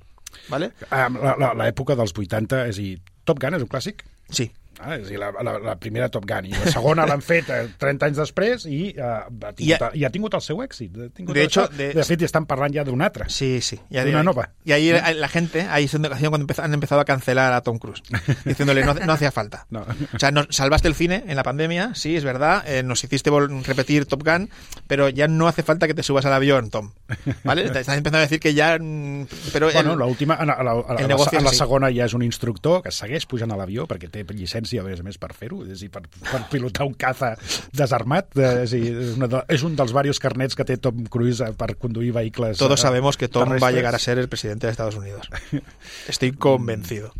[SPEAKER 5] ¿Vale?
[SPEAKER 4] Ah, la- la- L'època dels 80, és a dir, Top Gun és un clàssic?
[SPEAKER 5] Sí.
[SPEAKER 4] Ah, és a dir, la, la, la primera Top Gun. I la segona l'han fet eh, 30 anys després i, eh, ha tingut,
[SPEAKER 5] I ha-
[SPEAKER 4] i ha tingut el seu èxit. Ha tingut
[SPEAKER 5] De hecho, de-
[SPEAKER 4] de fet, estan parlant ja d'un altre.
[SPEAKER 5] Sí, sí. Y
[SPEAKER 4] De
[SPEAKER 5] ahí,
[SPEAKER 4] una nova.
[SPEAKER 5] Y ahí la, la gente, ahí es donde cuando han empezado a cancelar a Tom Cruise, diciéndole no, no hacía falta.
[SPEAKER 4] No.
[SPEAKER 5] O sea, nos salvaste el cine en la pandemia, sí, es verdad, eh, nos hiciste repetir Top Gun, pero ya no hace falta que te subas al avión, Tom. ¿Vale? Te Están empezando a decir que ya... mm, Pero el-
[SPEAKER 4] Bueno, l'última, a, la, a, la, a, la,
[SPEAKER 5] negoci
[SPEAKER 4] a la
[SPEAKER 5] sí.
[SPEAKER 4] segona ja és un instructor que segueix pujant a l'avió perquè té llicència, a més a més, per fer-ho, és a dir, per, per pilotar un caza desarmat. Eh, És, dir, és, una de, és un dels varios carnets que té Tom Cruise eh, per conduir vehicles
[SPEAKER 5] todos
[SPEAKER 4] eh,
[SPEAKER 5] sabemos que Tom va a llegar a ser el presidente de Estados Unidos. Estoy convencido.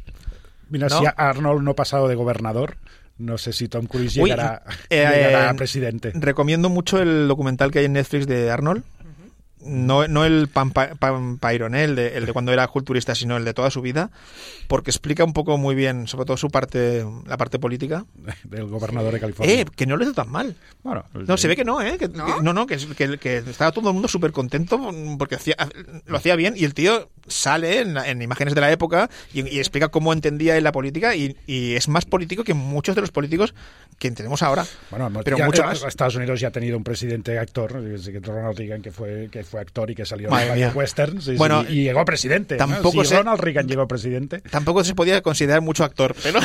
[SPEAKER 4] Mira,
[SPEAKER 5] ¿no?
[SPEAKER 4] si Arnold no ha pasado de gobernador, no sé si Tom Cruise
[SPEAKER 5] Uy,
[SPEAKER 4] llegará,
[SPEAKER 5] eh,
[SPEAKER 4] llegará a presidente.
[SPEAKER 5] Recomiendo mucho el documental que hay en Netflix de Arnold. No, no el Pampa- Pampairon, ¿eh? el, de, el de cuando era culturista, sino el de toda su vida, porque explica un poco muy bien, sobre todo su parte, la parte política.
[SPEAKER 4] del gobernador de California.
[SPEAKER 5] Eh, que no lo hizo tan mal.
[SPEAKER 4] bueno,
[SPEAKER 5] No, se ve que no, ¿eh? Que,
[SPEAKER 3] ¿No?
[SPEAKER 5] que- no, no, que, que, que estaba todo el mundo súper contento porque hacía, lo hacía bien y el tío sale en, la- en imágenes de la época y, y explica cómo entendía él la política y, y es más político que muchos de los políticos que tenemos ahora.
[SPEAKER 4] Bueno,
[SPEAKER 5] pero
[SPEAKER 4] ya-
[SPEAKER 5] mucho
[SPEAKER 4] eh,
[SPEAKER 5] más.
[SPEAKER 4] Estados Unidos ya ha tenido un presidente actor, que Ronald Reagan, que fue, que fue actor y que salió
[SPEAKER 5] Madre
[SPEAKER 4] en westerns, y,
[SPEAKER 5] Bueno,
[SPEAKER 4] y llegó a presidente. ¿no?
[SPEAKER 5] tampoco
[SPEAKER 4] Si
[SPEAKER 5] sé-
[SPEAKER 4] Ronald Reagan llegó a presidente.
[SPEAKER 5] Tampoco se podía considerar mucho actor, pero...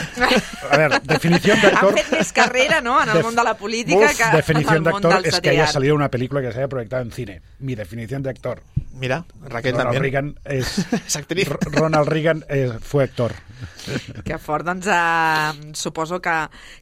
[SPEAKER 4] A ver, definición de
[SPEAKER 3] Han
[SPEAKER 4] actor...
[SPEAKER 3] fet més carrera, no?, en el món de la política
[SPEAKER 4] Uf,
[SPEAKER 3] que en
[SPEAKER 4] definición
[SPEAKER 3] el
[SPEAKER 4] de
[SPEAKER 3] món
[SPEAKER 4] actor
[SPEAKER 3] del
[SPEAKER 4] es que haya salido una película que se haya proyectado en cine. Mi definición de actor.
[SPEAKER 5] Mira, Raquel
[SPEAKER 4] Ronald
[SPEAKER 5] también.
[SPEAKER 4] Reagan es...
[SPEAKER 5] Es actriz.
[SPEAKER 4] Ronald Reagan eh, fue actor.
[SPEAKER 3] Que fort, doncs eh, suposo que,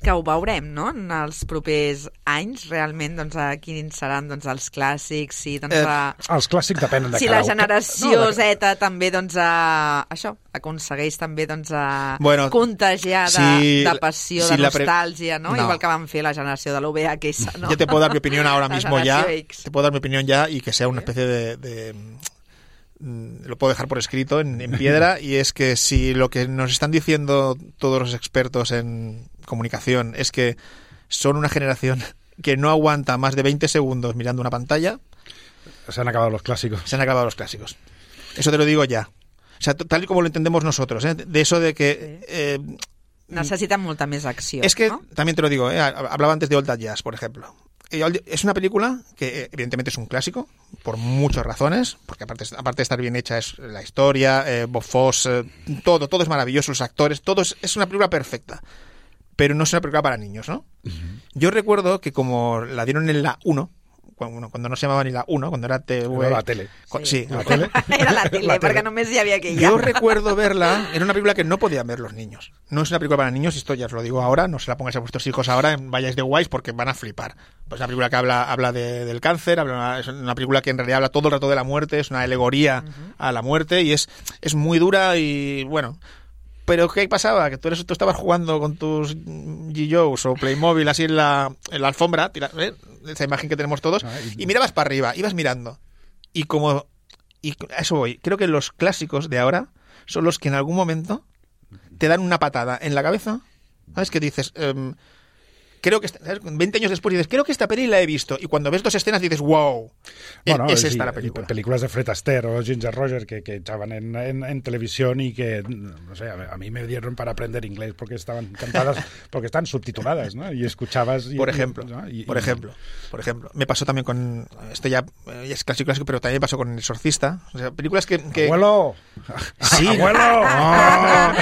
[SPEAKER 3] que ho veurem, no?, en els propers anys, realment, doncs, eh, quins seran doncs, els clàssics, si, doncs,
[SPEAKER 5] Eh,
[SPEAKER 3] eh,
[SPEAKER 4] Els clàssics depenen de
[SPEAKER 3] si
[SPEAKER 4] cada
[SPEAKER 3] la
[SPEAKER 4] un.
[SPEAKER 3] generació
[SPEAKER 4] No, de-
[SPEAKER 3] Z també, doncs, eh, això, aconsegueix també, doncs, eh,
[SPEAKER 5] Bueno,
[SPEAKER 3] contagiar de,
[SPEAKER 5] si-
[SPEAKER 3] de passió,
[SPEAKER 5] si
[SPEAKER 3] de
[SPEAKER 5] la pre-
[SPEAKER 3] nostàlgia, no?
[SPEAKER 5] No.
[SPEAKER 3] Igual que van fer la generació de l'UVHS, no?
[SPEAKER 5] Yo te puedo dar mi opinión ahora
[SPEAKER 3] La
[SPEAKER 5] mismo ya.
[SPEAKER 3] X.
[SPEAKER 5] Te puedo dar mi opinión ya y que sea una especie de... de, mm, lo puedo dejar por escrito en, en piedra y es que si lo que nos están diciendo todos los expertos en comunicación es que son una generación que no aguanta más de 20 segundos mirando una pantalla,
[SPEAKER 4] Se han acabado los clásicos.
[SPEAKER 5] se han acabado los clásicos. Eso te lo digo ya. O sea, tal y como lo entendemos nosotros, ¿eh? de eso de que eh,
[SPEAKER 3] Necessiten molta més acció,
[SPEAKER 5] Es que,
[SPEAKER 3] no?
[SPEAKER 5] también te lo digo, ¿eh? hablaba antes de Old That Jazz, por ejemplo. Es una película que eh, evidentemente es un clásico, por muchas razones, porque aparte, aparte de estar bien hecha es la historia, eh, Bob Foss, eh, todo, todo es maravilloso, los actores, todo es, es una película perfecta. Pero no es una película para niños, ¿no? Yo recuerdo que como la dieron en la 1, cuando, cuando no se llamaba ni la 1, cuando era TV...
[SPEAKER 4] Era la tele.
[SPEAKER 5] Sí,
[SPEAKER 4] La tele.
[SPEAKER 3] Era la tele,
[SPEAKER 4] La tele.
[SPEAKER 3] perquè només hi havia aquella.
[SPEAKER 5] Yo recuerdo verla, era una película que no podían ver los niños. No es una película para niños, esto ya os lo digo ahora, no se la pongáis a vuestros hijos ahora, vayáis de guays porque van a flipar. Pues es una película que habla, habla de- del cáncer, habla- es una película que en realidad habla todo el rato de la muerte, es una alegoría a la muerte y es, es muy dura y bueno. Pero ¿qué pasaba? Que tú, eres, tú estabas jugando con tus G-Joes o Playmobil así en la, en la alfombra, tira- ¿eh? esa imagen que tenemos todos,
[SPEAKER 4] Ah, y-
[SPEAKER 5] mirabas para arriba, ibas mirando. Y como y a eso voy. Creo que los clásicos de ahora son los que en algún momento te dan una patada en la cabeza. ¿Sabes qué dices? Em, creo que... ¿sabes? 20 años después dices, creo que esta peli la he visto. Y cuando ves dos escenas dices, wow.
[SPEAKER 4] Bueno,
[SPEAKER 5] es esta la película.
[SPEAKER 4] películas de Fred Astaire o Ginger Rogers que, que echaban en, en- en televisión y que, no sé, a mí me dieron para aprender inglés porque estaban cantadas, porque están subtituladas, ¿no? Y escuchabas... y-
[SPEAKER 5] Por
[SPEAKER 4] y-
[SPEAKER 5] ejemplo,
[SPEAKER 4] ¿no? Y-
[SPEAKER 5] por
[SPEAKER 4] y-
[SPEAKER 5] ejemplo, por ejemplo. Me pasó también con... Esto ya eh, es clásico, clásico, pero también pasó con El Exorcista. O sea, películas que... que
[SPEAKER 4] ¡Abuelo!
[SPEAKER 5] Sí.
[SPEAKER 4] ¡Abuelo! ¡Ah!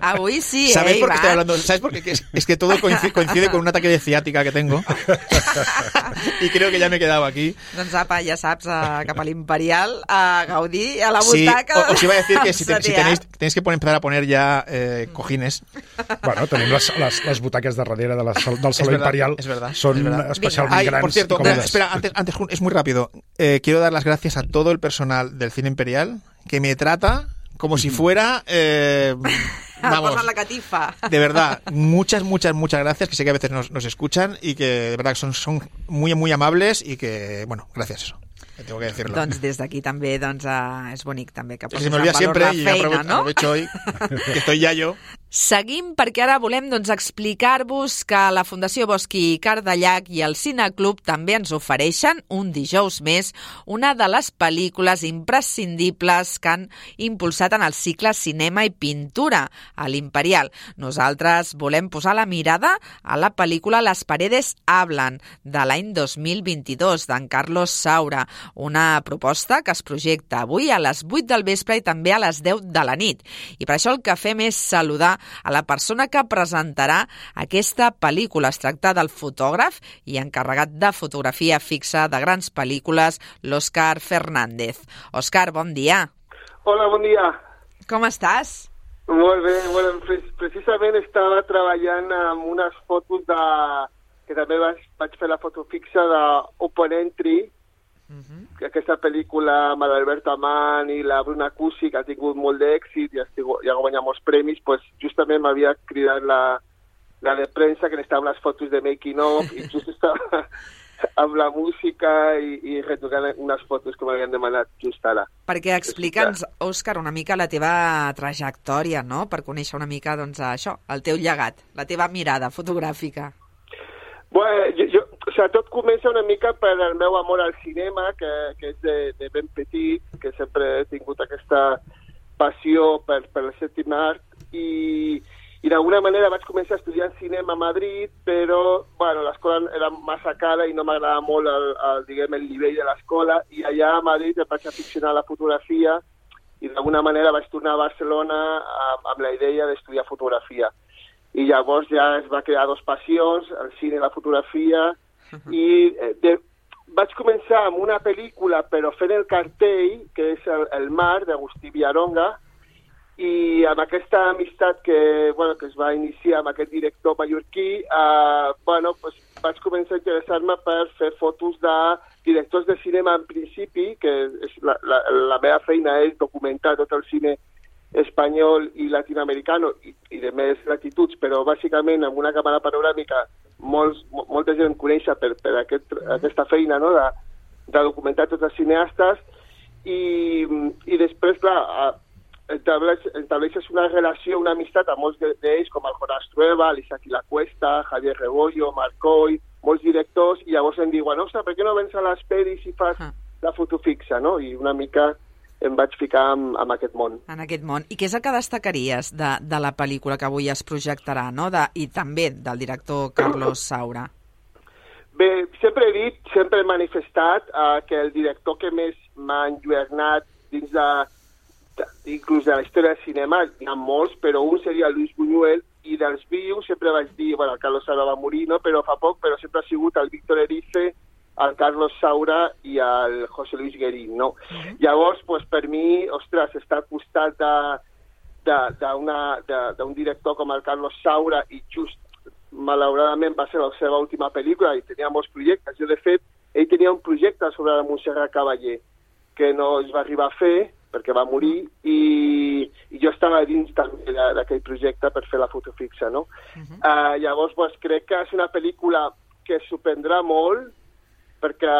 [SPEAKER 3] Avui sí,
[SPEAKER 5] ¿Sabéis
[SPEAKER 3] eh,
[SPEAKER 5] por qué estoy hablando? ¿Sabes por qué? Es, es que todo coincide, coincide con un ataque de ciática que tengo. y creo que ya me he quedado aquí.
[SPEAKER 3] Doncs apa, ja saps, uh, cap a l'Imperial, a gaudir a la
[SPEAKER 5] Sí,
[SPEAKER 3] butaca.
[SPEAKER 5] o- os iba a decir que si, te- si tenéis, tenéis que poner- empezar a poner ya eh, cojines.
[SPEAKER 4] Bueno, tenim les, les, les butaques de darrere de la, del Saló
[SPEAKER 5] verdad,
[SPEAKER 4] Imperial.
[SPEAKER 5] es verdad,
[SPEAKER 4] Són
[SPEAKER 5] es verdad.
[SPEAKER 4] especialment
[SPEAKER 5] Ay,
[SPEAKER 4] grans
[SPEAKER 5] por cierto, espera, antes, antes, es muy rápido. Eh, quiero dar las gracias a todo el personal del cine imperial que me trata como si fuera... eh, vamos,
[SPEAKER 3] Posa la catifa.
[SPEAKER 5] de verdad, muchas, muchas, muchas gracias, que sé que a veces nos, nos escuchan y que de verdad son, son muy, muy amables y que, bueno, gracias eso. Tengo que decirlo.
[SPEAKER 3] Doncs des d'aquí també doncs, uh, és bonic també que posis
[SPEAKER 5] me
[SPEAKER 3] en
[SPEAKER 5] olvida
[SPEAKER 3] valor
[SPEAKER 5] siempre
[SPEAKER 3] la
[SPEAKER 5] y
[SPEAKER 3] feina,
[SPEAKER 5] aprovecho,
[SPEAKER 3] no?
[SPEAKER 5] aprovecho hoy que estoy ya yo.
[SPEAKER 3] Seguim perquè ara volem doncs, explicar-vos que la Fundació Bosqui i Cardallac i el Cineclub també ens ofereixen un dijous més una de les pel·lícules imprescindibles que han impulsat en el cicle Cinema i Pintura a l'Imperial. Nosaltres volem posar la mirada a la pel·lícula Les paredes hablan de l'any 2022 d'en Carlos Saura, una proposta que es projecta avui a les 8 del vespre i també a les 10 de la nit. I per això el que fem és saludar a la persona que presentarà aquesta pel·lícula. Es tracta del fotògraf i encarregat de fotografia fixa de grans pel·lícules, l'Òscar Fernández. Òscar, bon dia.
[SPEAKER 9] Hola, bon dia.
[SPEAKER 3] Com estàs?
[SPEAKER 9] Molt bé, bueno, pre precisament estava treballant amb unes fotos de... que també vaig, vaig fer la foto fixa d'Open Entry, que aquesta pel·lícula amb l'Albert Amant i la Bruna Cusi, que ha tingut molt d'èxit i i ha guanyat molts premis, pues, justament m'havia cridat la, la de premsa que necessitava unes fotos de making of i just estava amb la música i, i retocant unes fotos que m'havien demanat just ara.
[SPEAKER 3] Perquè explica'ns, Òscar, una mica la teva trajectòria, no?, per conèixer una mica, doncs, això, el teu llegat, la teva mirada fotogràfica.
[SPEAKER 9] Bueno, jo, jo, o sigui, tot comença una mica per el meu amor al cinema, que, que és de, de ben petit, que sempre he tingut aquesta passió per, per el sèptim art, i, i d'alguna manera vaig començar a estudiar cinema a Madrid, però bueno, l'escola era massa cara i no m'agradava molt el, el, diguem, el nivell de l'escola, i allà a Madrid em vaig aficionar a la fotografia i d'alguna manera vaig tornar a Barcelona amb, amb la idea d'estudiar fotografia i llavors ja es va crear dos passions, el cine i la fotografia, i eh, de, vaig començar amb una pel·lícula, però fent el cartell, que és El, el mar, d'Agustí Villaronga, i amb aquesta amistat que, bueno, que es va iniciar amb aquest director mallorquí, eh, bueno, pues, vaig començar a interessar-me per fer fotos de directors de cinema en principi, que és la, la, la meva feina és documentar tot el cine espanyol i latinoamericano i, i de més latituds, però bàsicament amb una càmera panoràmica molts, mo- molta gent coneix per, per aquest, aquesta feina no? de, de documentar tots els cineastes i, i després, clar, estableix, estableixes una relació, una amistat amb molts de- d'ells, com el Jonas Trueba, l'Isaac La Cuesta, Javier Rebollo, Marcoy, molts directors, i llavors em diuen, ostres, per què no vens a les peris i fas
[SPEAKER 3] Ah.
[SPEAKER 9] la foto fixa, no? I una mica em vaig ficar en, en aquest món.
[SPEAKER 3] En aquest món. I què és el que destacaries de, de la pel·lícula que avui es projectarà, no? De, i també del director Carlos Saura?
[SPEAKER 9] Bé, sempre he dit, sempre he manifestat uh, que el director que més m'ha enlluernat dins de, de, inclús de la història del cinema, hi ha molts, però un seria Luis Buñuel, i dels vius sempre vaig dir, bueno, el Carlos Saura va morir, no? però fa poc, però sempre ha sigut el Víctor Erice, el Carlos Saura i el José Luis Guerín, no? Uh -huh. Llavors, pues, per mi, ostres, està al costat d'un director com el Carlos Saura i just malauradament va ser la seva última pel·lícula i tenia molts projectes. Jo, de fet, ell tenia un projecte sobre la Montserrat Cavaller que no es va arribar a fer perquè va morir i, i jo estava dins també d'aquell projecte per fer la foto fixa, no? Uh -huh. uh, llavors, pues, crec que és una pel·lícula que sorprendrà molt perquè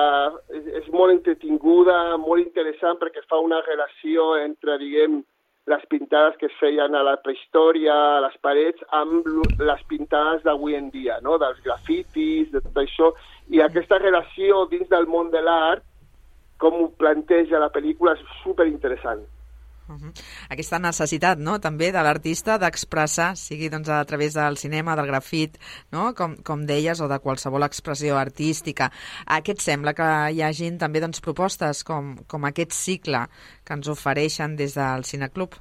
[SPEAKER 9] és, molt entretinguda, molt interessant, perquè fa una relació entre, diguem, les pintades que es feien a la prehistòria, a les parets, amb les pintades d'avui en dia, no? dels grafitis, de tot això, i aquesta relació dins del món de l'art, com ho planteja la pel·lícula, és superinteressant.
[SPEAKER 3] Uh -huh. Aquesta necessitat no? també de l'artista d'expressar, sigui doncs, a través del cinema, del grafit, no? com, com deies, o de qualsevol expressió artística. A què et sembla que hi hagin també doncs, propostes com, com aquest cicle que ens ofereixen des del Cineclub?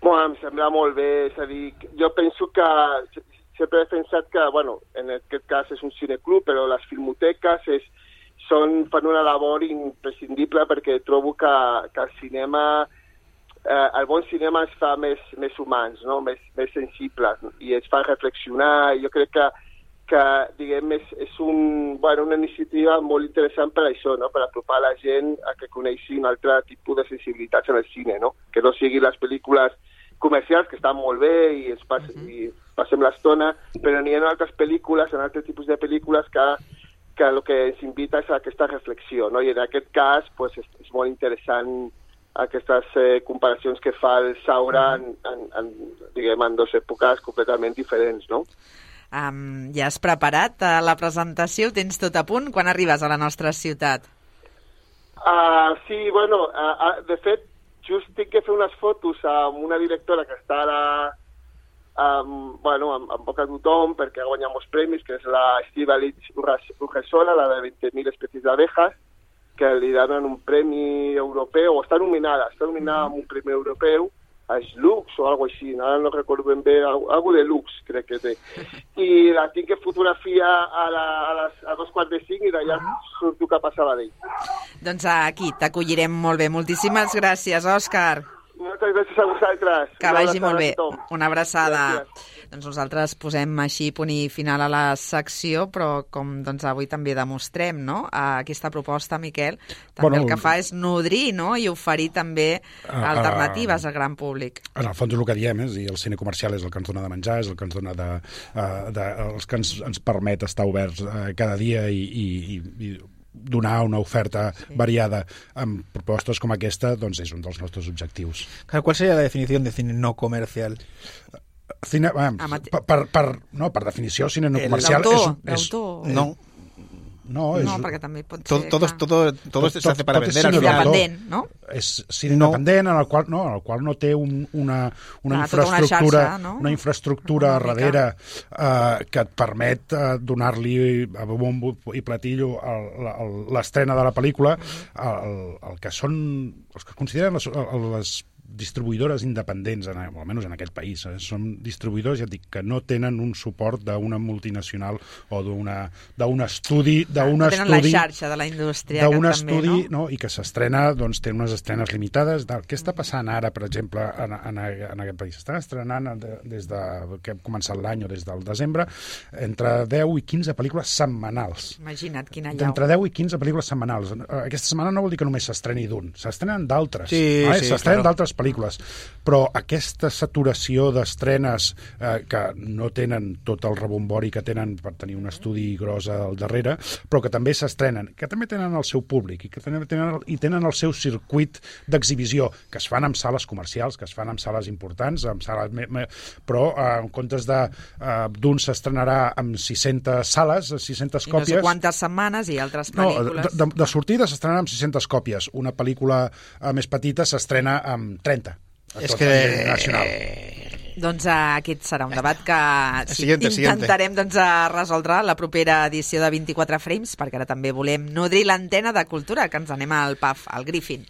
[SPEAKER 9] Bueno, em sembla molt bé, és a dir, jo penso que sempre he pensat que, bueno, en aquest cas és un cineclub, però les filmoteques és, són, fan una labor imprescindible perquè trobo que, que el cinema, eh, el bon cinema es fa més, més humans, no? més, més sensibles i es fa reflexionar. Jo crec que, que diguem, és, és un, bueno, una iniciativa molt interessant per això, no? per apropar la gent a que coneixi un altre tipus de sensibilitats en el cine, no? que no siguin les pel·lícules comercials, que estan molt bé i, es pas, uh -huh. i passem l'estona, però n'hi ha altres pel·lícules, en altres tipus de pel·lícules que que el que ens invita és a aquesta reflexió, no? i en aquest cas pues, és, és molt interessant aquestes eh, comparacions que fa el Saura en, en, en, diguem, en dues èpoques completament diferents, no?
[SPEAKER 3] Um, ja has preparat uh, la presentació? Ho tens tot a punt? Quan arribes a la nostra ciutat?
[SPEAKER 9] Uh, sí, bueno, uh, uh, de fet, just tinc que fer unes fotos amb una directora que està ara um, bueno, amb, amb boca tothom perquè ha guanyat molts premis, que és la Estivalit Urresola, la de 20.000 espècies d'abejas, que li donen un premi europeu, o està nominada, està nominada amb un premi europeu, a Lux o alguna així, ara no recordo ben bé, algo de Lux crec que té. I la tinc que fotografiar a, la, a, les, a dos quarts de cinc i d'allà surto cap a Sabadell.
[SPEAKER 3] Doncs aquí t'acollirem molt bé. Moltíssimes gràcies, Òscar.
[SPEAKER 9] Moltes gràcies a vosaltres.
[SPEAKER 3] Que vagi molt bé. Una abraçada. Gràcies. Doncs nosaltres posem així punt i final a la secció, però com doncs, avui també demostrem, no? aquesta proposta, Miquel, també bueno, el que fa és nodrir no? i oferir també alternatives al gran públic.
[SPEAKER 4] En el fons el que diem és, i el cine comercial és el que ens dona de menjar, és el que ens dona de, de, els que ens, ens permet estar oberts cada dia i, i, i donar una oferta sí. variada amb propostes com aquesta doncs és un dels nostres objectius.
[SPEAKER 5] ¿Cuál sería la definición de cine no comercial?
[SPEAKER 4] Cine, per, per, per, no, per definició, cine no comercial és, és,
[SPEAKER 5] no,
[SPEAKER 3] no, és... no perquè també pot
[SPEAKER 5] ser... Tot, tot, tot, tot, tot se hace para vender.
[SPEAKER 3] És independent, no?
[SPEAKER 4] És cine no. independent en el qual no, en el qual no té un, una, una ah, infraestructura, una, xarxa, no? una infraestructura una darrere uh, que et permet uh, donar-li a bombo i platillo l'estrena de la pel·lícula el, el que són els que consideren les, les distribuïdores independents, en, almenys en aquest país. Eh? Són distribuïdors, ja et dic, que no tenen un suport d'una multinacional o d'un estudi...
[SPEAKER 3] d'un
[SPEAKER 4] no
[SPEAKER 3] tenen estudi, la xarxa de la indústria.
[SPEAKER 4] D'un estudi no? no? i que s'estrena, doncs té unes estrenes limitades. De, què està passant ara, per exemple, en, en, en aquest país? Estan estrenant de, des de que hem començat l'any o des del desembre entre 10 i 15 pel·lícules setmanals.
[SPEAKER 3] Imagina't quina llau.
[SPEAKER 4] Entre 10 i 15 pel·lícules setmanals. Aquesta setmana no vol dir que només s'estreni d'un, s'estrenen d'altres.
[SPEAKER 5] Sí,
[SPEAKER 4] eh?
[SPEAKER 5] sí,
[SPEAKER 4] s'estrenen
[SPEAKER 5] claro.
[SPEAKER 4] d'altres pel·lícules, però aquesta saturació d'estrenes eh, que no tenen tot el rebombori que tenen per tenir un estudi gros al darrere, però que també s'estrenen, que també tenen el seu públic i que també tenen, i tenen el seu circuit d'exhibició, que es fan en sales comercials, que es fan en sales importants, en sales me, me, però eh, en comptes de eh, d'un s'estrenarà amb 600 sales, 600
[SPEAKER 3] I no
[SPEAKER 4] còpies...
[SPEAKER 3] sé quantes setmanes i altres
[SPEAKER 4] No,
[SPEAKER 3] pel·lícules.
[SPEAKER 4] de, de, de sortida s'estrenen amb 600 còpies. Una pel·lícula eh, més petita s'estrena amb 30. a
[SPEAKER 5] És
[SPEAKER 4] tot
[SPEAKER 5] que-
[SPEAKER 4] nacional.
[SPEAKER 3] Doncs eh, aquest serà un debat que sí,
[SPEAKER 5] Siguiente, siguiente.
[SPEAKER 3] intentarem doncs, a resoldre la propera edició de 24 frames, perquè ara també volem nodrir l'antena de cultura, que ens anem al PAF, al Griffin.